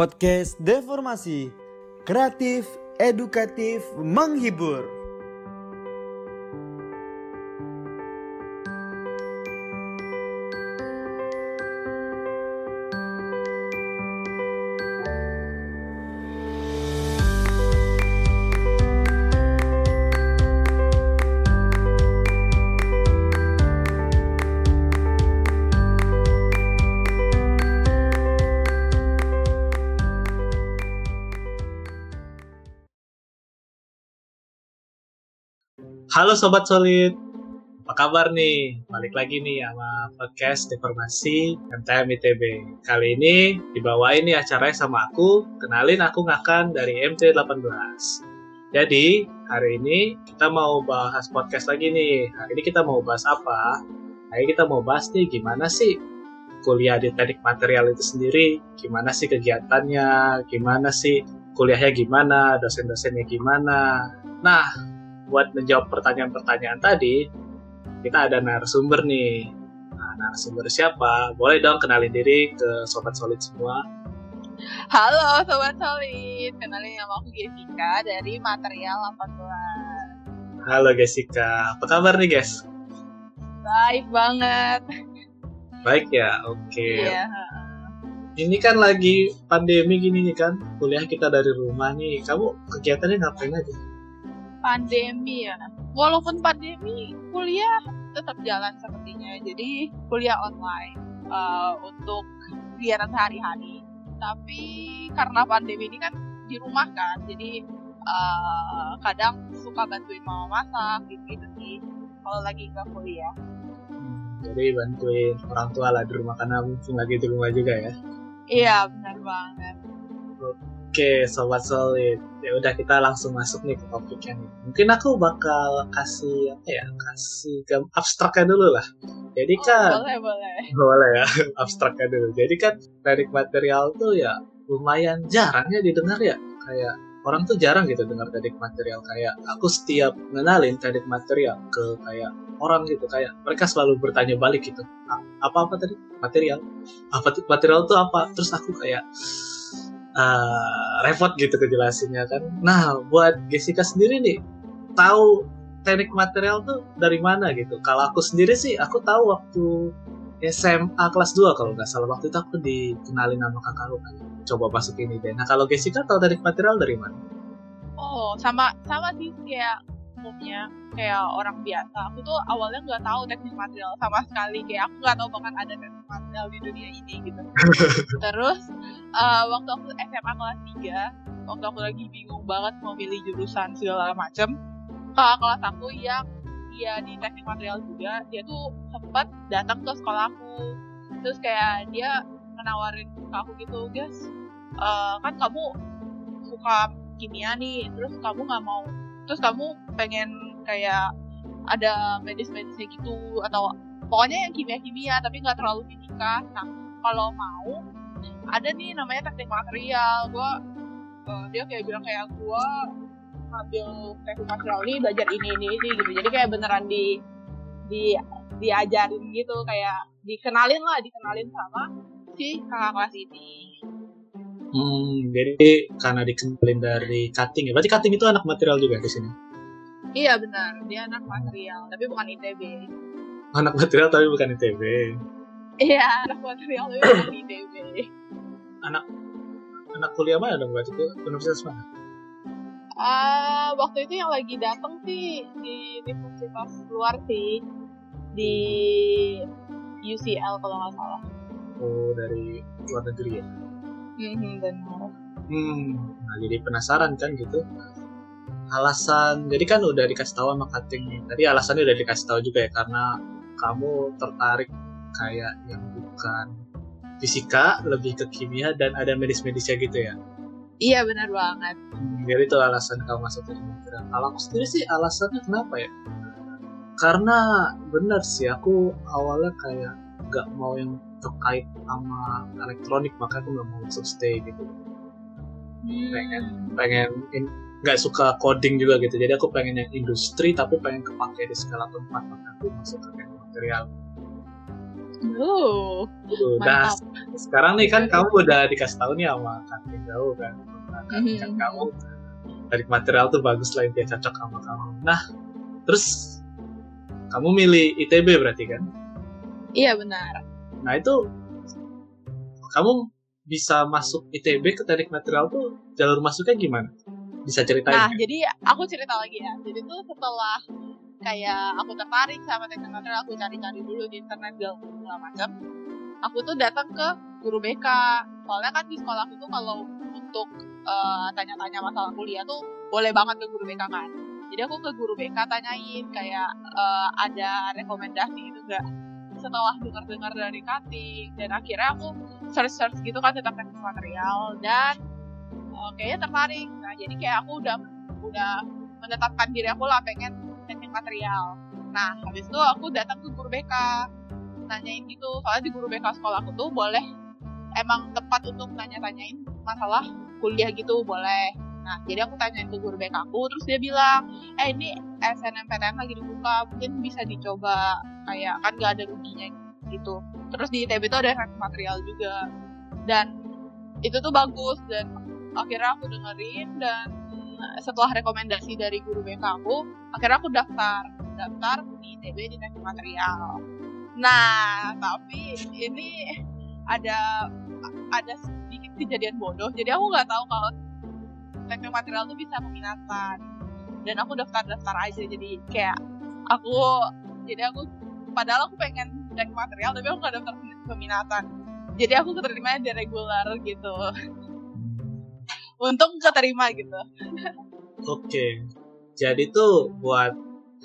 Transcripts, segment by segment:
Podcast Deformasi. Kreatif, edukatif, menghibur Halo Sobat Solid, apa kabar nih? Balik lagi nih sama podcast Deformasi MTM ITB. Kali ini dibawain nih acaranya sama aku, kenalin aku Ngakan dari MT18. Jadi, hari ini kita mau bahas podcast lagi nih. Hari ini kita mau bahas apa? Hari kita mau bahas nih gimana sih kuliah di teknik material itu sendiri, gimana sih kegiatannya, gimana sih kuliahnya gimana, dosen-dosennya gimana. Nah, buat menjawab pertanyaan-pertanyaan tadi, kita ada narasumber nih. Nah, narasumber siapa? Boleh dong kenalin diri ke Sobat Solid semua. Halo Sobat Solid, kenalin nama aku Jessica dari Material 18. Halo Jessica, apa kabar nih guys? Baik banget. Baik ya, oke. Iya. Ini kan lagi pandemi gini nih kan, kuliah kita dari rumah nih. Kamu kegiatannya ngapain aja? Pandemi ya. Walaupun pandemi, kuliah tetap jalan sepertinya. Jadi kuliah online uh, untuk kegiatan sehari-hari. Tapi karena pandemi ini kan di rumah kan, jadi uh, kadang suka bantuin mama masak gitu, -gitu sih. Kalau lagi nggak kuliah. Jadi bantuin orang tua lah di rumah karena mungkin lagi di rumah juga ya. Iya benar banget. Oke, sobat solid. Ya udah kita langsung masuk nih ke topiknya nih. Mungkin aku bakal kasih apa ya? Kasih gam abstraknya dulu lah. Jadi Oh, kan boleh boleh. boleh ya abstraknya dulu. Jadi kan teknik material tuh ya lumayan jarang ya didengar ya. Kayak orang tuh jarang gitu dengar teknik material kayak aku setiap ngenalin teknik material ke kayak orang gitu kayak mereka selalu bertanya balik gitu apa apa tadi material apa material tuh apa terus aku kayak uh, repot gitu kejelasinnya kan. Nah, buat Jessica sendiri nih, tahu teknik material tuh dari mana gitu? Kalau aku sendiri sih, aku tahu waktu SMA kelas 2 kalau nggak salah. Waktu itu aku dikenalin sama kakak aku kan. Coba masuk ini deh. Nah, kalau Jessica tahu teknik material dari mana? Oh, sama sama sih kayak umumnya kayak orang biasa. Aku tuh awalnya nggak tahu teknik material sama sekali. Kayak aku nggak tahu bahkan ada teknik material di dunia ini gitu. Terus uh, waktu aku SMA kelas 3, waktu aku lagi bingung banget mau milih jurusan segala macem, kakak kelas aku yang dia di teknik material juga, dia tuh sempat datang ke sekolah aku. Terus kayak dia menawarin ke aku gitu, guys, uh, kan kamu suka kimia nih, terus kamu nggak mau, terus kamu pengen kayak ada medis-medisnya gitu atau pokoknya yang kimia-kimia tapi nggak terlalu fisika. Nah kalau mau ada nih namanya teknik material. Gue uh, dia kayak bilang kayak gue ngambil teknik material ini belajar ini ini ini gitu. Jadi kayak beneran di di diajarin gitu kayak dikenalin lah dikenalin sama si kakak kelas ini Hmm, jadi karena dikenalin dari cutting ya. Berarti cutting itu anak material juga di sini. iya benar dia anak material tapi bukan ITB Anak material tapi bukan ITB. iya anak material tapi bukan ITB Anak anak kuliah mana dong berarti itu universitas mana? Ah, waktu itu yang lagi dateng sih di universitas luar sih di UCL kalau nggak salah. Oh, dari luar negeri ya. Mhm, benar. Hmm, nah jadi penasaran kan gitu. Alasan, jadi kan udah dikasih tahu sama cutting nih. Tadi alasannya udah dikasih tahu juga ya karena kamu tertarik kayak yang bukan fisika, lebih ke kimia dan ada medis-medisnya gitu ya. Iya benar banget. Hmm, jadi itu alasan kamu masuk ke material. Kalau aku sendiri sih alasannya kenapa ya? Karena benar sih aku awalnya kayak nggak mau yang terkait sama elektronik makanya aku nggak mau masuk stay gitu. Pengen pengen in- nggak suka coding juga gitu jadi aku pengen yang industri tapi pengen kepake di segala tempat makanya aku masuk ke material Uh, Gitu. Nah, mantap. sekarang nih kan kamu udah dikasih tahu nih sama Katin jauh kan. Kan Mhm. kamu dari material tuh bagus lah dia cocok sama kamu. Nah, terus kamu milih ITB berarti kan? Iya benar. Nah itu kamu bisa masuk ITB ke teknik material tuh jalur masuknya gimana? Bisa ceritain? Nah, nggak? jadi aku cerita lagi ya. Jadi tuh setelah kayak aku tertarik sama teknik material, aku cari-cari dulu di internet segala macam. Aku tuh datang ke guru BK. Soalnya kan di sekolah aku tuh kalau untuk eh, tanya-tanya masalah kuliah tuh boleh banget ke guru BK kan. Jadi aku ke guru BK tanyain kayak eh, ada rekomendasi gitu enggak setelah dengar-dengar dari Kating dan akhirnya aku search-search gitu kan tentang teknik material dan eh, kayaknya tertarik. Nah, jadi kayak aku udah udah menetapkan diri aku lah pengen teknik material. Nah, habis itu aku datang ke guru BK nanyain gitu. Soalnya di guru BK sekolah aku tuh boleh emang tepat untuk nanya-tanyain masalah kuliah gitu boleh. Nah, jadi aku tanyain ke guru BK aku, terus dia bilang, eh ini SNMPTN lagi dibuka, mungkin bisa dicoba, kayak kan gak ada ruginya gitu. Terus di ITB itu ada teknik material juga, dan itu tuh bagus, dan akhirnya aku dengerin, dan setelah rekomendasi dari guru BK aku, akhirnya aku daftar, daftar di ITB di teknik material. Nah, tapi ini ada ada sedikit kejadian bodoh, jadi aku nggak tahu kalau teknik material tuh bisa peminatan dan aku daftar-daftar aja jadi kayak aku jadi aku padahal aku pengen teknik material tapi aku nggak daftar peminatan. Jadi aku keterima di regular gitu. Untung keterima gitu. Oke. Jadi tuh buat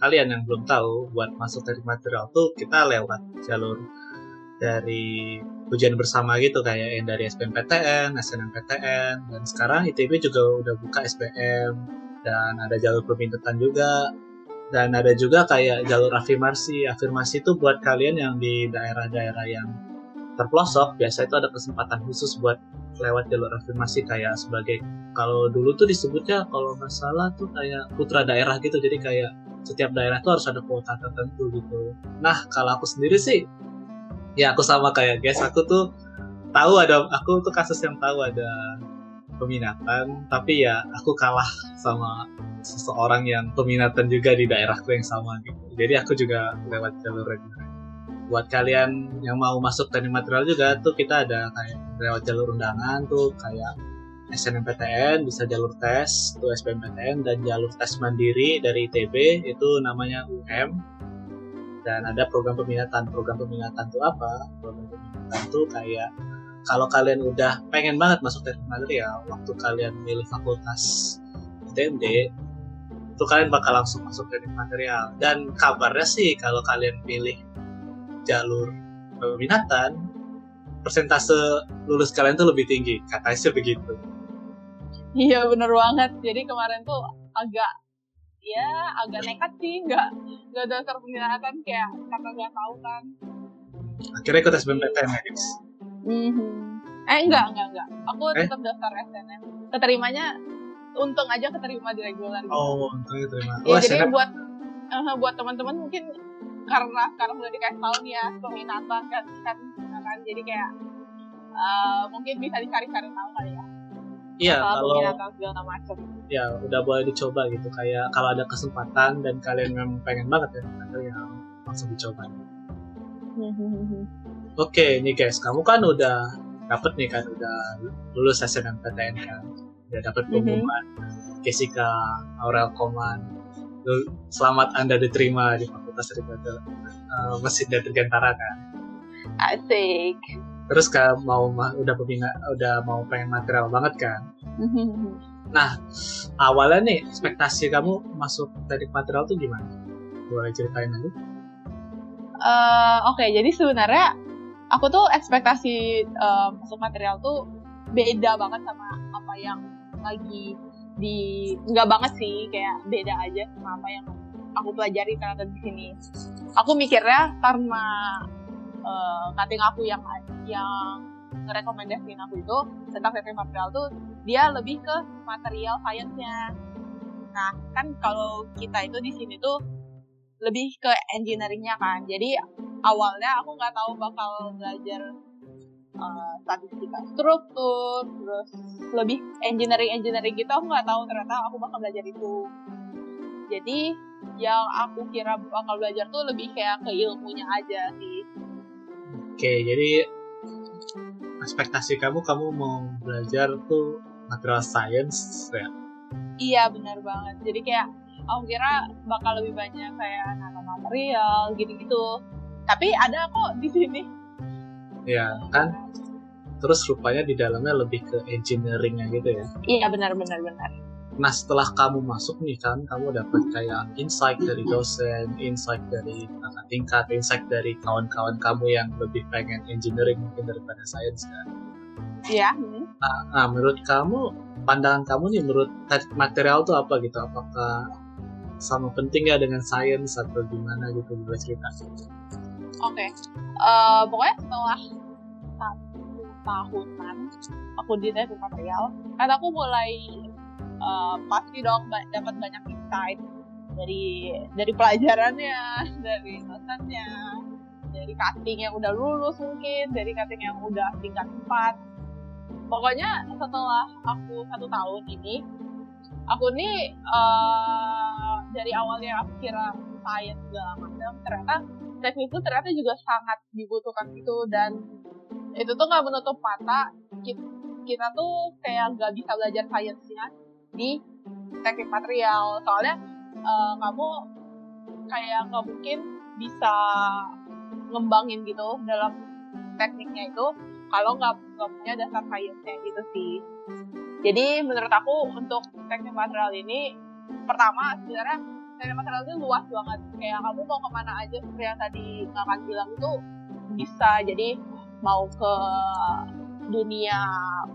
kalian yang belum tahu, buat masuk teknik material tuh kita lewat jalur dari ujian bersama gitu kayak yang dari SBMPTN, SNMPTN, dan sekarang ITB juga udah buka SBM dan ada jalur peminatan juga. Dan ada juga kayak jalur afirmasi. Afirmasi itu buat kalian yang di daerah-daerah yang terpelosok biasa itu ada kesempatan khusus buat lewat jalur afirmasi kayak sebagai kalau dulu tuh disebutnya kalau nggak salah tuh kayak putra daerah gitu. Jadi kayak setiap daerah tuh harus ada kuota tertentu gitu. Nah kalau aku sendiri sih ya aku sama kayak guys. Aku tuh tahu ada aku tuh kasus yang tahu ada peminatan tapi ya aku kalah sama seseorang yang peminatan juga di daerahku yang sama gitu. Jadi aku juga lewat jalur reguler. Buat kalian yang mau masuk teknik material juga tuh kita ada kayak lewat jalur undangan tuh kayak SNMPTN bisa jalur tes tuh SBMPTN dan jalur tes mandiri dari ITB itu namanya UM dan ada program peminatan. Program peminatan tuh apa? Program peminatan tuh kayak kalau kalian udah pengen banget masuk teknik material waktu kalian milih fakultas ITMD itu kalian bakal langsung masuk teknik material. Dan kabarnya sih kalau kalian pilih jalur peminatan persentase lulus kalian tuh lebih tinggi. Katanya sih begitu. Iya bener banget. Jadi kemarin tuh agak ya agak nekat sih nggak nggak daftar peminatan kayak karena nggak tahu kan. Akhirnya ikut SBMPTN ya guys Mhm. eh enggak enggak enggak aku Eh? tetap daftar SNM keterimanya untung aja keterima di regular gitu. oh untung itu terima Ya, oh jadi SNM buat eh, buat teman-teman mungkin karena sekarang udah dikasih tahu nih ya peminatan kan kan kan. Jadi kayak eh, mungkin bisa dicari-cari tahu kali ya iya kalau ya udah boleh dicoba gitu. Kayak kalau ada kesempatan dan kalian memang pengen banget ya material langsung dicoba. Oke nih guys kamu kan udah dapet nih kan udah lulus SNMPTN kan? Udah dapet Mhm. pengumuman Jessica Aurel Koman selamat anda diterima di Fakultas Ribada uh, Mesin dan Dirgantara kan? Asik. Terus kan mau ma- udah pembina udah mau pengen material banget kan? Awalnya nih ekspektasi kamu masuk teknik material tuh gimana? Boleh ceritain aja? Eh, Oke, jadi sebenarnya aku tuh ekspektasi eh, masuk material tuh beda banget sama apa yang lagi di nggak banget sih kayak beda aja sama apa yang aku pelajari karena di sini. Aku mikirnya karena eh, cutting aku yang yang ngerekomendasiin aku itu tentang teknik material tuh dia lebih ke material science-nya. Nah, kan kalau kita itu di sini tuh lebih ke engineering-nya kan. Jadi awalnya aku nggak tahu bakal belajar uh, statistika struktur terus lebih engineering engineering gitu aku nggak tahu ternyata aku bakal belajar itu jadi yang aku kira bakal belajar tuh lebih kayak ke ilmunya aja sih oke jadi ekspektasi kamu kamu mau belajar tuh material science ya? Iya benar banget. Jadi kayak aku kira bakal lebih banyak kayak nanomaterial gitu-gitu. Tapi ada kok di sini. Ya kan? Terus rupanya di dalamnya lebih ke engineeringnya gitu ya? Iya benar benar benar. Nah setelah kamu masuk nih kan kamu dapat kayak insight dari dosen insight dari tingkat insight dari kawan-kawan kamu yang lebih pengen engineering mungkin daripada science kan? Iya nah, nah menurut kamu pandangan kamu nih menurut material tuh apa gitu? Apakah sama pentingnya dengan science atau gimana gitu boleh cerita? Oke, okay. uh, pokoknya setelah satu tahunan aku di material, kan aku mulai uh, pasti dong dapat banyak insight dari dari pelajarannya, dari dosennya, dari cutting yang udah lulus mungkin, dari cutting yang udah tingkat 4. Pokoknya setelah aku satu tahun ini, aku nih uh, dari awalnya aku kira science segala macam, ternyata teknik itu ternyata juga sangat dibutuhkan gitu dan itu tuh nggak menutup mata kita, kita tuh kayak nggak bisa belajar sainsnya di teknik material soalnya uh, kamu kayak nggak mungkin bisa ngembangin gitu dalam tekniknya itu kalau nggak nggak punya dasar sainsnya gitu sih. Jadi menurut aku untuk teknik material ini pertama sebenarnya teknik material itu luas banget. Kayak kamu mau ke mana aja seperti yang tadi akan bilang itu bisa. Jadi mau ke dunia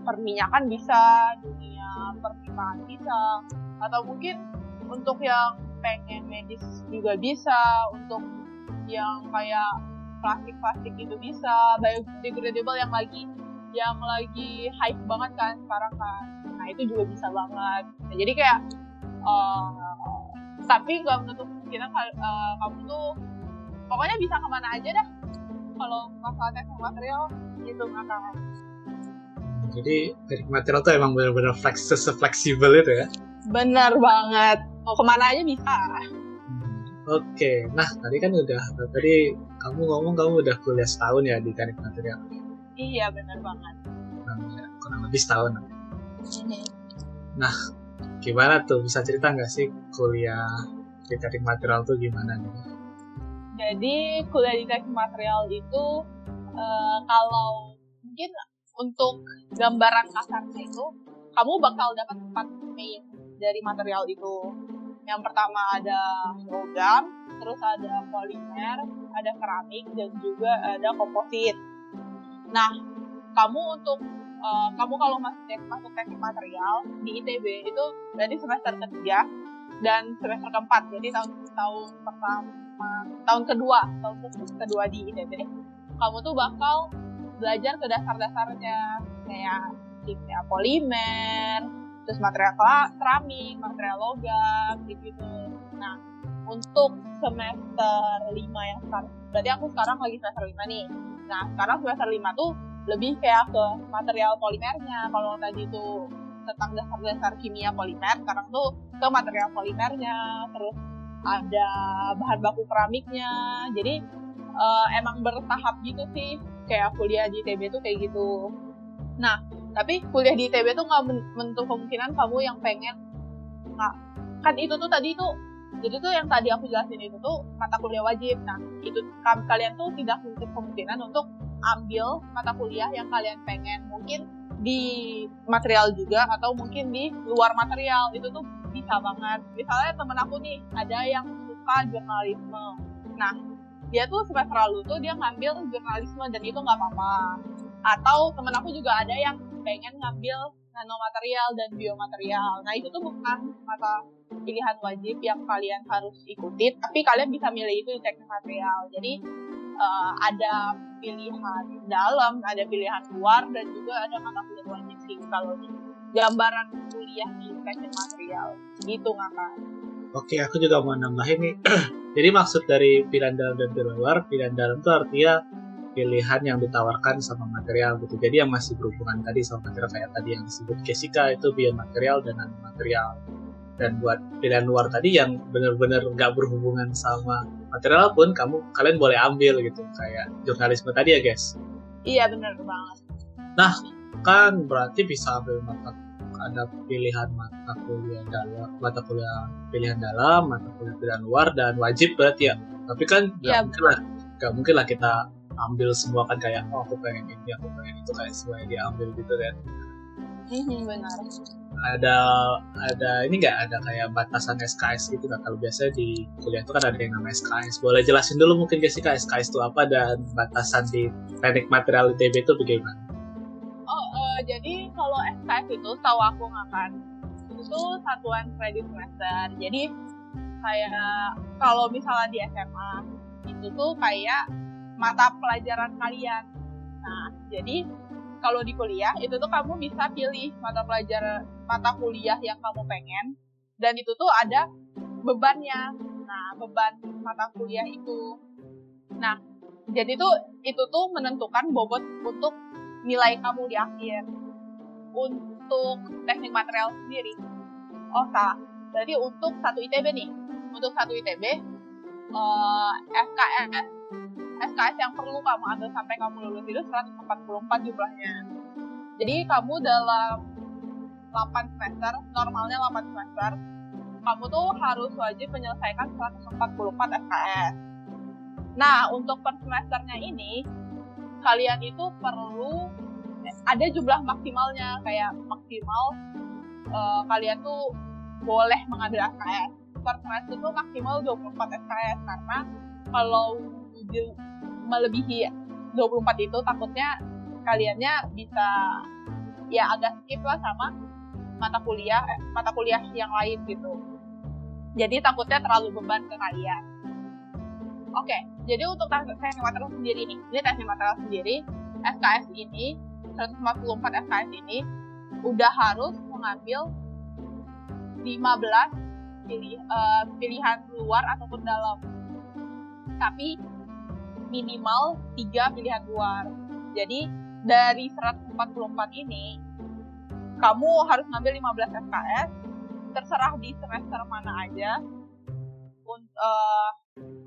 perminyakan bisa dunia perpipahan bisa atau mungkin untuk yang pengen medis juga bisa untuk yang kayak plastik-plastik itu bisa biodegradable yang lagi yang lagi hype banget kan sekarang kan. Nah itu juga bisa banget. Nah, jadi kayak uh, tapi nggak menutup kemungkinan uh, kamu tuh pokoknya bisa ke mana aja dah kalau masalah teknik material gitu ngakak jadi teknik material tuh emang benar-benar flex fleksibel itu ya? Benar banget mau ke mana aja bisa Oke, okay. nah tadi kan udah tadi kamu ngomong kamu udah kuliah setahun ya di teknik material. Iya benar banget. Nah, ya, kurang lebih setahun. Mm-hmm. Nah, gimana tuh bisa cerita nggak sih kuliah di teknik material tuh gimana nih? Jadi kuliah di teknik material itu uh, kalau mungkin untuk gambaran kasarnya itu kamu bakal dapat empat main dari material itu. Yang pertama ada logam, terus ada polimer, ada keramik dan juga ada komposit. Nah, kamu untuk uh, kamu kalau masuk tek masuk teknik material di ITB itu berarti semester ketiga dan semester keempat jadi tahun tahun pertama tahun kedua tahun kedua di ITB kamu tuh bakal belajar ke dasar-dasarnya kayak kimia polimer terus material keramik material logam gitu nah untuk semester lima yang sekarang berarti aku sekarang lagi semester lima nih. Nah sekarang semester lima tuh lebih kayak ke material polimernya. Kalau tadi itu tentang dasar-dasar kimia polimer sekarang tuh ke material polimernya. Terus ada bahan baku keramiknya. Jadi uh, emang bertahap gitu sih. Kayak kuliah di ITB tuh kayak gitu. Nah tapi kuliah di ITB tuh nggak menutup kemungkinan kamu yang pengen nggak kan itu tuh tadi tuh jadi tuh yang tadi aku jelasin itu tuh mata kuliah wajib. Nah itu kalian tuh tidak menutup kemungkinan untuk ambil mata kuliah yang kalian pengen mungkin di material juga atau mungkin di luar material. Itu tuh bisa banget. Misalnya temen aku nih ada yang suka jurnalisme. Nah dia tuh semester lalu tuh dia ngambil jurnalisme dan itu nggak apa-apa. Atau temen aku juga ada yang pengen ngambil nanomaterial dan biomaterial nah itu tuh bukan mata pilihan wajib yang kalian harus ikuti tapi kalian bisa milih itu di teknik material jadi uh, ada pilihan dalam, ada pilihan luar, dan juga ada mata kuliah wajib sih kalau di gambaran kuliah di teknik material. Gitu ngakak. Oke, aku juga mau nambahin nih. Jadi maksud dari pilihan dalam dan pilihan luar, pilihan dalam itu artinya pilihan yang ditawarkan sama material gitu. Jadi yang masih berhubungan tadi sama material kayak tadi yang disebut Jessica itu biomaterial dan non material. Dan buat pilihan luar tadi yang benar-benar nggak berhubungan sama material pun kamu kalian boleh ambil gitu kayak jurnalisme tadi ya guys. Iya benar banget. Nah kan berarti bisa ambil mata ada pilihan mata kuliah dalam mata kuliah pilihan dalam mata kuliah pilihan luar dan wajib berarti ya tapi kan nggak Iya, mungkin lah nggak mungkin lah kita ambil semua kan kayak oh aku pengen ini aku pengen itu kayak semuanya diambil gitu kan Mhm, benar. ada ada ini nggak ada kayak batasan SKS gitu nggak kalau biasanya di kuliah itu kan ada yang namanya SKS boleh jelasin dulu mungkin Jessica SKS itu apa dan batasan di teknik material ITB itu bagaimana Oh, eh, jadi kalau SKS itu tahu aku nggak kan? Itu satuan kredit semester. Jadi kayak kalau misalnya di SMA itu tuh kayak mata pelajaran kalian. Nah, jadi kalau di kuliah itu tuh kamu bisa pilih mata pelajaran mata kuliah yang kamu pengen dan itu tuh ada bebannya. Nah, beban mata kuliah itu. Nah, jadi tuh itu tuh menentukan bobot untuk nilai kamu di akhir. Untuk teknik material sendiri, oh salah. Berarti untuk satu ITB nih, untuk satu ITB, eh, SKS, SKS yang perlu kamu ambil sampai kamu lulus itu 144 jumlahnya. Jadi kamu dalam 8 semester, normalnya 8 semester, kamu tuh harus wajib menyelesaikan 144 SKS. Nah, untuk per semesternya ini, kalian itu perlu ada jumlah maksimalnya kayak maksimal eh, kalian tuh boleh mengambil SKS per semester itu maksimal 24 SKS karena kalau melebihi 24 itu takutnya kaliannya bisa ya agak skip lah sama mata kuliah eh, mata kuliah yang lain gitu. Jadi takutnya terlalu beban ke kalian. Oke jadi untuk tes- material sendiri nih ini teknik material sendiri SKS ini 144 SKS ini udah harus mengambil 15 pilih, eh, pilihan luar ataupun dalam. Tapi minimal 3 pilihan luar. Jadi dari 144 ini kamu harus ngambil 15 SKS terserah di semester mana aja. Eh,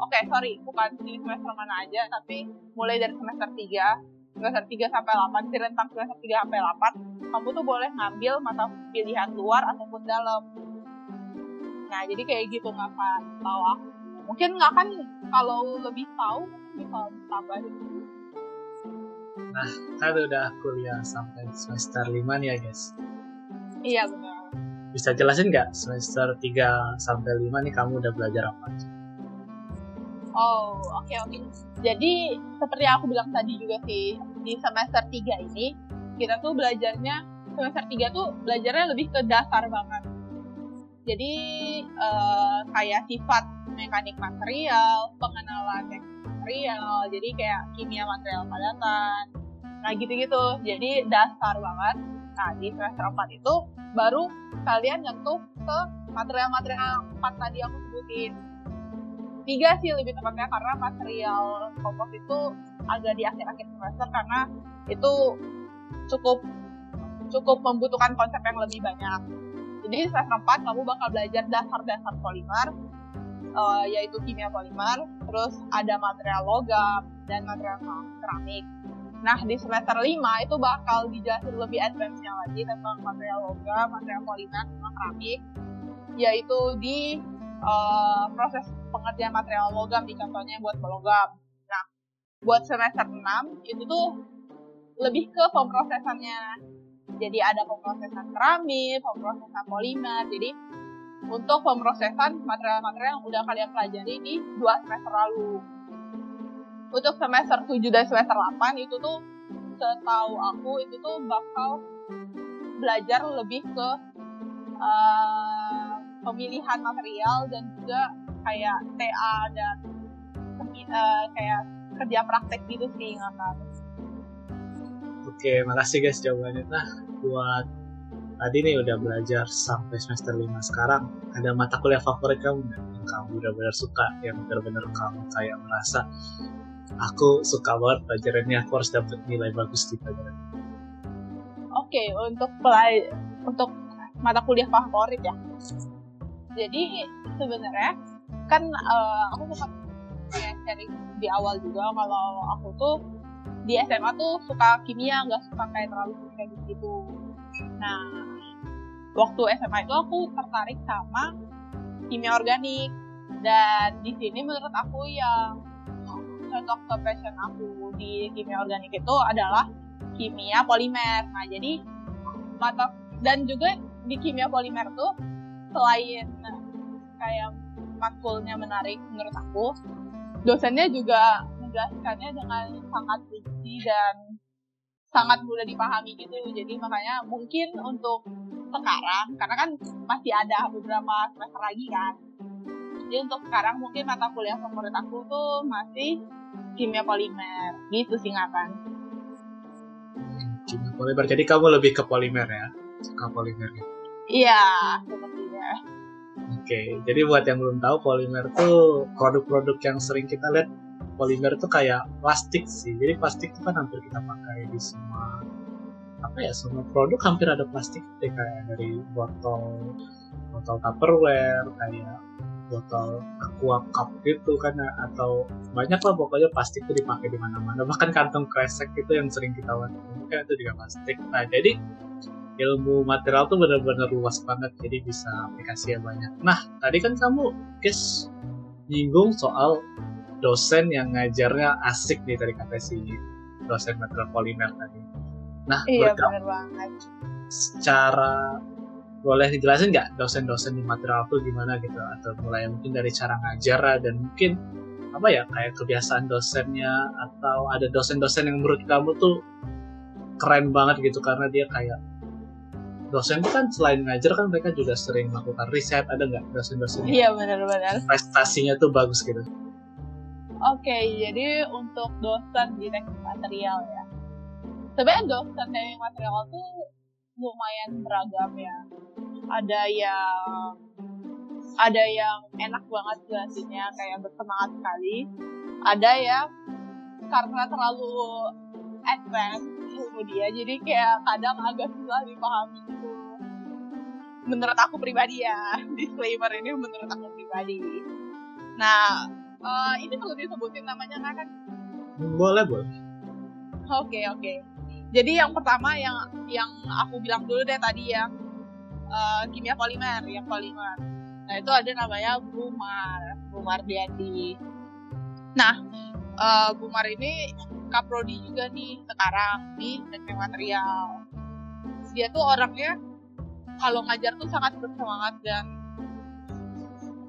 oke sorry bukan di semester mana aja tapi mulai dari semester 3 semester 3 sampai 8 di rentang semester 3 sampai 8 kamu tuh boleh ngambil mata pilihan luar ataupun dalam. Nah jadi kayak gitu nggak kan tahu aku. Mungkin nggak kan kalau lebih tahu tambahin kan udah kuliah sampai semester 5 nih ya guys iya benar bisa jelasin nggak semester 3 sampai 5 nih kamu udah belajar apa aja? Oh, oke oke. Jadi seperti yang aku bilang tadi juga sih, di semester 3 ini kita tuh belajarnya semester 3 tuh belajarnya lebih ke dasar banget. Jadi eh, kayak sifat mekanik material, pengenalan teknik material, jadi kayak kimia material padatan. Nah, gitu-gitu. Jadi dasar banget. Nah, di semester 4 itu baru kalian nyentuh ke material-material 4 tadi aku sebutin tiga sih lebih tepatnya karena material kompos itu agak di akhir-akhir semester karena itu cukup cukup membutuhkan konsep yang lebih banyak. Jadi semester 4 kamu bakal belajar dasar-dasar polimer eh, yaitu kimia polimer, terus ada material logam dan material keramik. Nah, di semester 5 itu bakal dijelasin lebih advance-nya lagi tentang material logam, material polimer, sama keramik yaitu di eh, proses pengerjaan material logam di contohnya buat logam. Nah, buat semester 6 itu tuh lebih ke pemrosesannya. Jadi ada pemrosesan keramik, pemrosesan polimer. Jadi untuk pemrosesan material-material yang udah kalian pelajari di dua semester lalu. Untuk semester 7 dan semester 8 itu tuh setahu aku itu tuh bakal belajar lebih ke eh, pemilihan material dan juga kayak TA dan eh, kayak kerja praktek gitu sih tahu. Oke, makasih guys jawabannya. Nah, buat tadi nih udah belajar sampai semester 5 sekarang ada mata kuliah favorit kamu yang kamu benar-benar suka yang benar-benar kamu kayak merasa aku suka banget pelajarannya aku harus dapat nilai bagus di pelajaran. Oke untuk pelaj untuk mata kuliah favorit ya. Jadi sebenarnya kan uh, aku suka kayak sharing di awal juga kalau aku tuh di SMA tuh suka kimia nggak suka kayak terlalu kayak gitu Nah, waktu SMA itu aku tertarik sama kimia organik dan di sini menurut aku yang cocok ke passion aku di kimia organik itu adalah kimia polimer. Nah, jadi mata dan juga di kimia polimer tuh selain kayak matkulnya menarik menurut aku, dosennya juga menjelaskannya dengan sangat rinci dan sangat mudah dipahami gitu jadi makanya mungkin untuk sekarang karena kan masih ada beberapa semester lagi kan. Jadi untuk sekarang mungkin mata kuliah favorit aku tuh masih kimia polimer gitu sih kan kimia polimer. Jadi kamu lebih ke polimer ya? Suka polimer ya iya sepertinya. Oke jadi buat yang belum tahu polimer tuh produk-produk yang sering kita lihat polimer itu kayak plastik sih. Jadi plastik itu kan hampir kita pakai di apa ya semua produk hampir ada plastik deh kayak dari botol botol tupperware kayak botol aqua cup gitu kan atau banyak lah pokoknya plastik itu dipakai di mana-mana. Bahkan kantong kresek itu yang sering kita lihat kan itu juga plastik. Nah jadi ilmu material tuh benar-benar luas banget jadi bisa aplikasinya banyak. Nah tadi kan kamu guys nyinggung soal dosen yang ngajarnya asik nih tadi kata si dosen material polimer tadi. Nah, iya benar banget. Secara boleh dijelasin nggak dosen-dosen di material itu gimana gitu atau mulai mungkin dari cara ngajar dan mungkin apa ya kayak kebiasaan dosennya atau ada dosen-dosen yang menurut kamu tuh keren banget gitu karena dia kayak dosen kan selain ngajar kan mereka juga sering melakukan riset ada nggak dosen-dosen iya benar-benar prestasinya tuh bagus gitu Oke, okay, jadi untuk dosen di teknik material ya. Sebenarnya dosen teknik material tuh lumayan beragam ya. Ada yang ada yang enak banget jelasinnya kayak bersemangat sekali. Ada yang karena terlalu advance ilmu dia jadi kayak kadang agak susah dipahami gitu. Menurut aku pribadi ya, disclaimer ini menurut aku pribadi. Nah, uh, ini perlu disebutin namanya nggak kan? Boleh boleh. Oke okay, oke. Okay. Jadi yang pertama yang yang aku bilang dulu deh tadi yang uh, kimia polimer, yang polimer. Nah itu ada namanya Bumar, Bumar Diati. Nah uh, Bumar ini kaprodi juga nih sekarang di teknik material. Dia tuh orangnya kalau ngajar tuh sangat bersemangat dan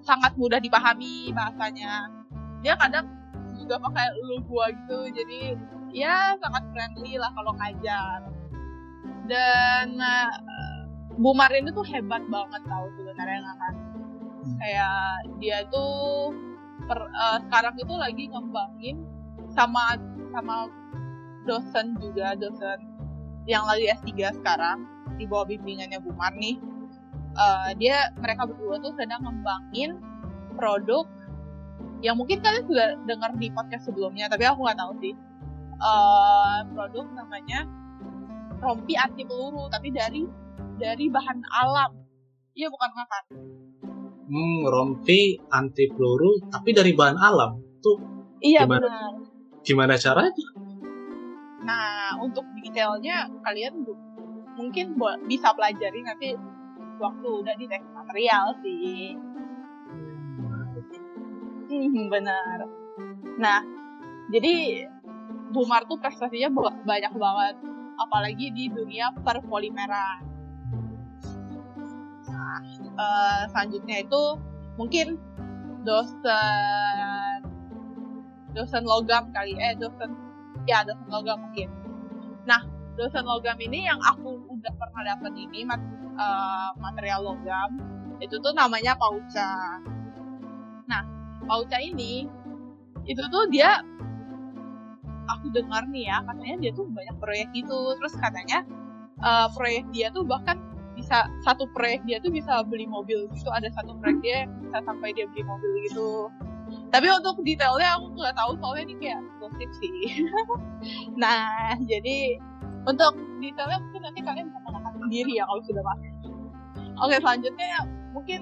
sangat mudah dipahami bahasanya dia kadang juga pakai lu gua gitu jadi ya sangat friendly lah kalau ngajar. Dan uh, Bu Marin itu hebat banget tau sebenarnya kan kayak dia tuh per, uh, sekarang itu lagi ngembangin sama sama dosen juga dosen yang lagi S3 sekarang di bawah bimbingannya Bu Mar nih uh, dia mereka berdua tuh sedang ngembangin produk yang mungkin kalian sudah dengar di podcast sebelumnya tapi aku nggak tahu sih uh, produk namanya rompi anti peluru tapi dari dari bahan alam. Iya bukan makan. Hmm rompi anti peluru tapi dari bahan alam. Tuh iya gimana, benar. Gimana caranya? Nah untuk detailnya kalian mungkin bisa pelajari nanti waktu udah di teknik material sih. Hmm, benar. Nah, jadi Bumar tuh prestasinya banyak banget, apalagi di dunia perpolimeran. Nah, uh, selanjutnya itu mungkin dosen dosen logam kali, eh dosen ya dosen logam mungkin. Nah, dosen logam ini yang aku udah pernah dapat ini mat, uh, material logam itu tuh namanya Pauca. Nah, Pauca ini itu tuh dia aku dengar nih ya katanya dia tuh banyak proyek gitu. Terus katanya uh, proyek dia tuh bahkan bisa satu proyek dia tuh bisa beli mobil gitu. Ada satu proyek dia yang bisa sampai dia beli mobil gitu. Tapi untuk detailnya aku nggak tahu soalnya ini kayak gosip sih. Nah jadi untuk detailnya mungkin nanti kalian bisa mengenal sendiri ya kalau sudah masuk. Oke selanjutnya mungkin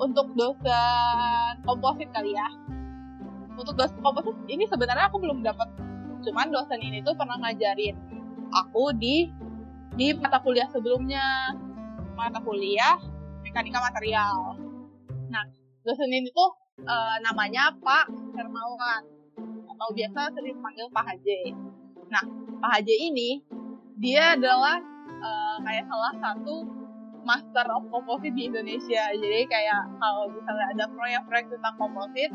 untuk dosen komposit kali ya untuk dosen komposit ini sebenarnya aku belum dapat. Cuman dosen ini tuh pernah ngajarin aku di di mata kuliah sebelumnya. Mata kuliah mekanika material. Nah dosen ini tuh uh, namanya Pak Hermawan. Atau biasa sering dipanggil Pak Haji. Nah, Pak Haji ini dia adalah uh, kayak salah satu master of composite di Indonesia. Jadi kayak kalau misalnya ada proyek-proyek tentang komposit,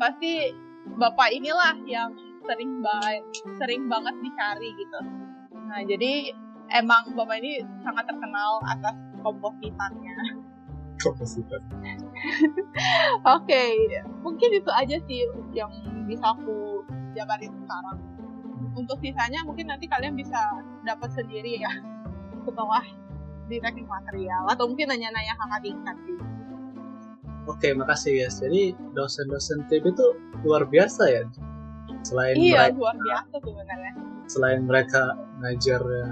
pasti bapak inilah yang sering banget sering banget dicari gitu. Nah, jadi emang bapak ini sangat terkenal atas kompositannya kompositor. Oke, okay. mungkin itu aja sih yang bisa aku jabarin sekarang. Untuk sisanya mungkin nanti kalian bisa dapat sendiri ya setelah di teknik material atau mungkin nanya-nanya kakak tingkat sih. Oke, makasih guys. Jadi dosen-dosen TB itu luar biasa ya. Selain iya, mereka, luar biasa sebenarnya. Selain mereka ngajarnya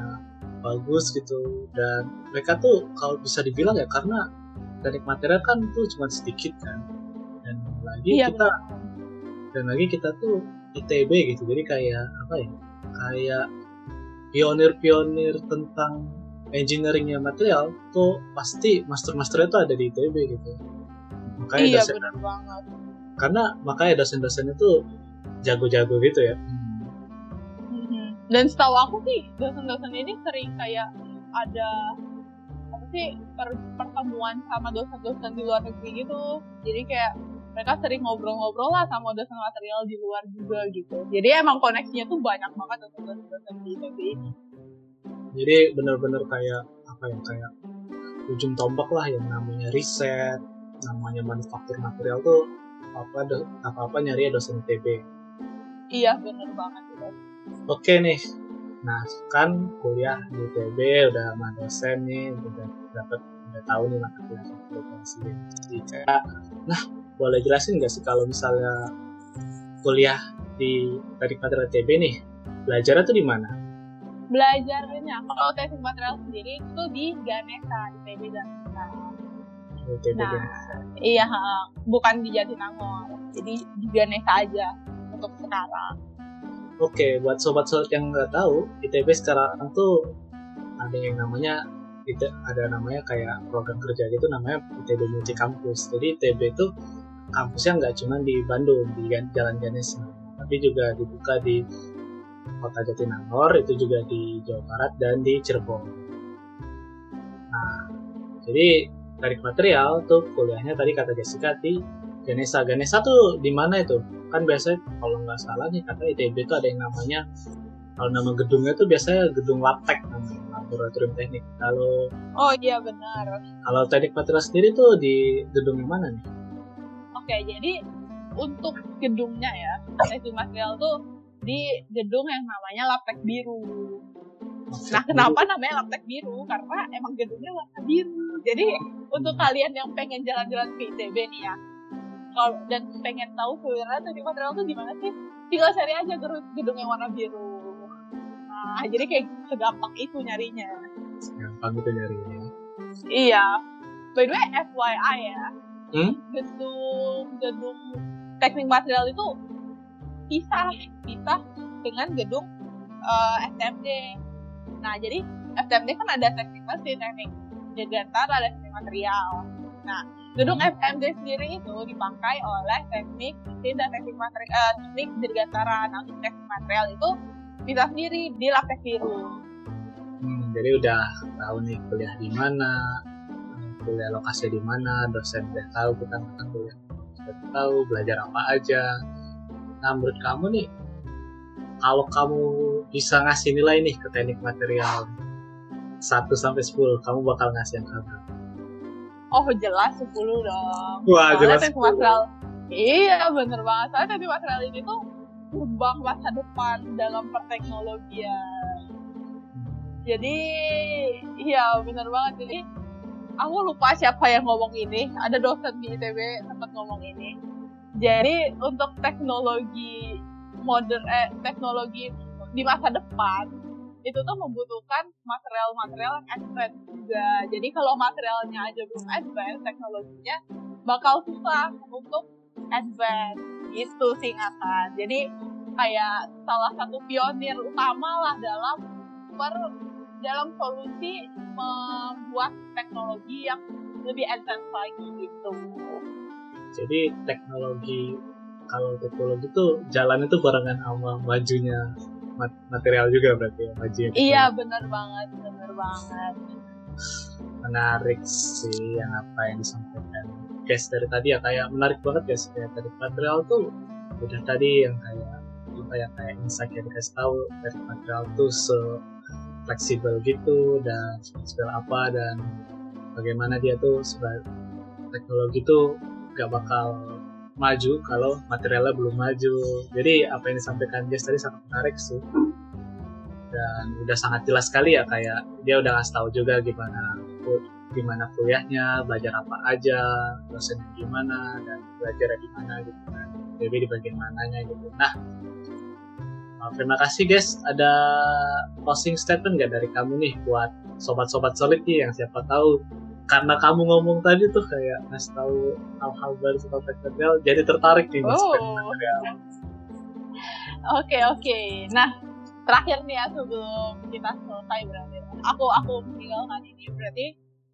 bagus gitu dan mereka tuh kalau bisa dibilang ya karena teknik material kan tuh cuma sedikit kan dan lagi iya, kita betul. dan lagi kita tuh ITB gitu jadi kayak apa ya kayak pionir-pionir tentang engineeringnya material tuh pasti master-masternya tuh ada di ITB gitu makanya iya, dosen bener banget. karena makanya dosen-dosen itu jago-jago gitu ya mm-hmm. dan setahu aku sih dosen-dosen ini sering kayak ada sih per pertemuan sama dosen-dosen di luar negeri gitu jadi kayak mereka sering ngobrol-ngobrol lah sama dosen material di luar juga gitu jadi emang koneksinya tuh banyak banget dosen-dosen di ITB ini jadi bener-bener kayak apa ya kayak ujung tombak lah yang namanya riset namanya manufaktur material tuh apa apa apa nyari ya dosen ITB iya bener banget gitu. oke nih Nah, kan kuliah di ITB udah sama dosen nih, udah dapat udah tahu nih mata kuliah jika nah boleh jelasin nggak sih kalau misalnya kuliah di teknik material ITB nih belajarnya tuh di mana? Belajarnya kalau teknik material sendiri itu di Ganesa ITB Ganesa. Nah. Iya, bukan di Jatinangor. Jadi di Ganesa aja untuk sekarang. Oke, buat sobat-sobat yang nggak tahu, ITB sekarang tuh ada yang namanya itu ada namanya kayak program kerja gitu namanya ITB Multi Kampus. Jadi ITB itu kampusnya nggak cuma di Bandung di Jalan Ganesha, tapi juga dibuka di Kota Jatinangor, itu juga di Jawa Barat dan di Cirebon. Nah, jadi tarik material tuh kuliahnya tadi kata Jessica di Ganesha. Ganesha tuh di mana itu? Kan biasanya kalau nggak salah nih kata ITB itu ada yang namanya kalau nama gedungnya tuh biasanya gedung laptek namanya laboratorium teknik. Kalau Oh iya benar. Kalau teknik material sendiri tuh di gedung yang mana nih? Oke, jadi untuk gedungnya ya, teknik material tuh di gedung yang namanya Laptek Biru. Nah, kenapa namanya Laptek Biru? Karena emang gedungnya warna biru. Jadi, untuk kalian yang pengen jalan-jalan ke ITB nih ya, kalau dan pengen tahu sebenarnya teknik material tuh gimana sih? Tinggal cari aja gedung yang warna biru. Nah jadi kayak segampang itu nyarinya. Segampang itu nyarinya. Iya. By the way FYI ya. Hmm? gedung gedung teknik material itu pisah pisah dengan gedung uh, eh, STMD nah jadi STMD kan ada teknik mesin teknik ada teknik material nah Gedung FMD sendiri itu dipakai oleh teknik mesin dan teknik material, uh, teknik dirgantara. Nah, untuk teknik material itu bisa sendiri di laptek biru. Hmm, jadi udah tahu nih kuliah di mana, kuliah lokasi di mana, dosen udah tahu kita akan kuliah tahu belajar apa aja. Nah, menurut kamu nih, kalau kamu bisa ngasih nilai nih ke teknik material 1 sampai 10, kamu bakal ngasih yang berapa? Oh jelas 10 dong. Wah Soalnya jelas. Material. Iya bener banget. Soalnya teknik material ini tuh gerbang masa depan dalam perteknologian. jadi iya benar banget jadi aku lupa siapa yang ngomong ini ada dosen di ITB sempat ngomong ini jadi untuk teknologi modern eh, teknologi di masa depan itu tuh membutuhkan material-material yang advance juga. Jadi kalau materialnya aja belum advance, teknologinya bakal susah untuk advance gitu singkatan. Jadi kayak salah satu pionir utama lah dalam per dalam solusi membuat teknologi yang lebih advance lagi gitu. Jadi teknologi kalau teknologi itu jalan itu barengan sama majunya material juga berarti ya maju iya benar banget benar banget. Menarik sih yang apa yang disampaikan. Guys dari tadi ya kayak menarik banget guys kayak dari material tuh udah tadi yang kayak apa ya kayak insight yang dikasih tahu dari material tuh se fleksibel gitu dan fleksibel apa dan bagaimana dia tuh sebagai teknologi tuh gak bakal maju kalau materialnya belum maju. Jadi apa yang disampaikan Jess tadi sangat menarik sih. Dan udah sangat jelas sekali ya kayak dia udah ngasih tahu juga gimana gimana kuliahnya, belajar apa aja, dosennya gimana dan belajar di mana gitu kan. Jadi di bagian mananya gitu. Nah, terima kasih guys. Ada closing statement nggak dari kamu nih buat sobat-sobat solid nih yang siapa tahu karena kamu ngomong tadi tuh kayak ngasih tahu hal-hal baru soal material jadi tertarik nih oh. material. Oke okay, oke. Okay. Nah terakhir nih ya sebelum kita selesai berarti aku aku meninggalkan ini berarti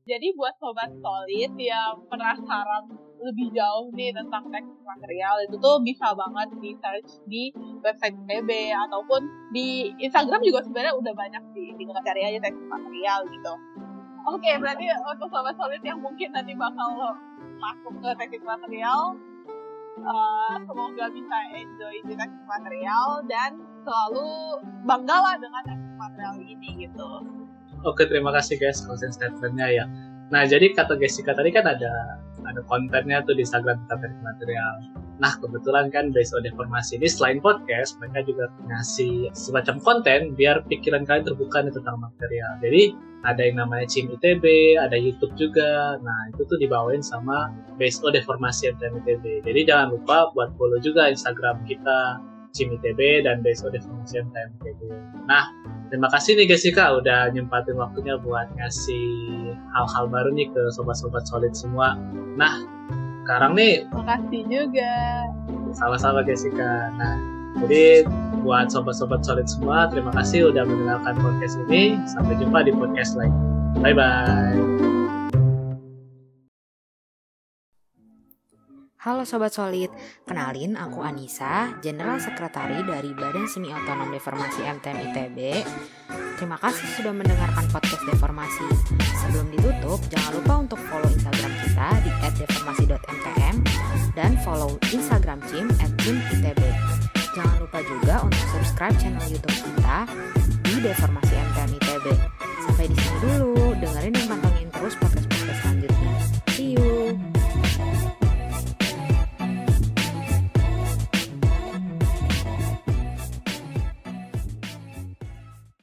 jadi buat sobat solid yang penasaran lebih jauh nih tentang teknik material itu tuh bisa banget di search di website PB ataupun di Instagram juga sebenarnya udah banyak sih tinggal cari aja teknik material gitu Oke, okay, berarti untuk sobat solid yang mungkin nanti bakal masuk ke teknik material, uh, semoga bisa enjoy di teknik material dan selalu banggalah dengan teknik material ini gitu. Oke, terima kasih guys closing statementnya ya. Nah, jadi kata Jessica tadi kan ada ada kontennya tuh di Instagram tentang teknik material. Nah, kebetulan kan based on informasi ini selain podcast, mereka juga ngasih semacam konten biar pikiran kalian terbuka nih tentang material. Jadi, ada yang namanya Cim ITB, ada YouTube juga. Nah, itu tuh dibawain sama BSO Deformasi MTM ITB. Jadi jangan lupa buat follow juga Instagram kita Cim ITB dan BSO Deformasi MTM ITB. Nah, terima kasih nih Jessica udah nyempatin waktunya buat ngasih hal-hal baru nih ke sobat-sobat solid semua. Nah, sekarang nih Makasih juga. Sama-sama Jessica. Nah, jadi buat sobat-sobat solid semua, terima kasih udah mendengarkan podcast ini. Sampai jumpa di podcast lain. Bye-bye. Halo Sobat Solid, kenalin aku Anissa, General Sekretari dari Badan Semi Otonom Deformasi MTM ITB. Terima kasih sudah mendengarkan podcast Deformasi. Sebelum ditutup, jangan lupa untuk follow Instagram kita di @deformasi.mtm dan follow Instagram team @cimITB. Jangan lupa juga untuk subscribe channel YouTube kita di Deformasi MTM ITB. Sampai di sini dulu, dengerin dan pantengin terus podcast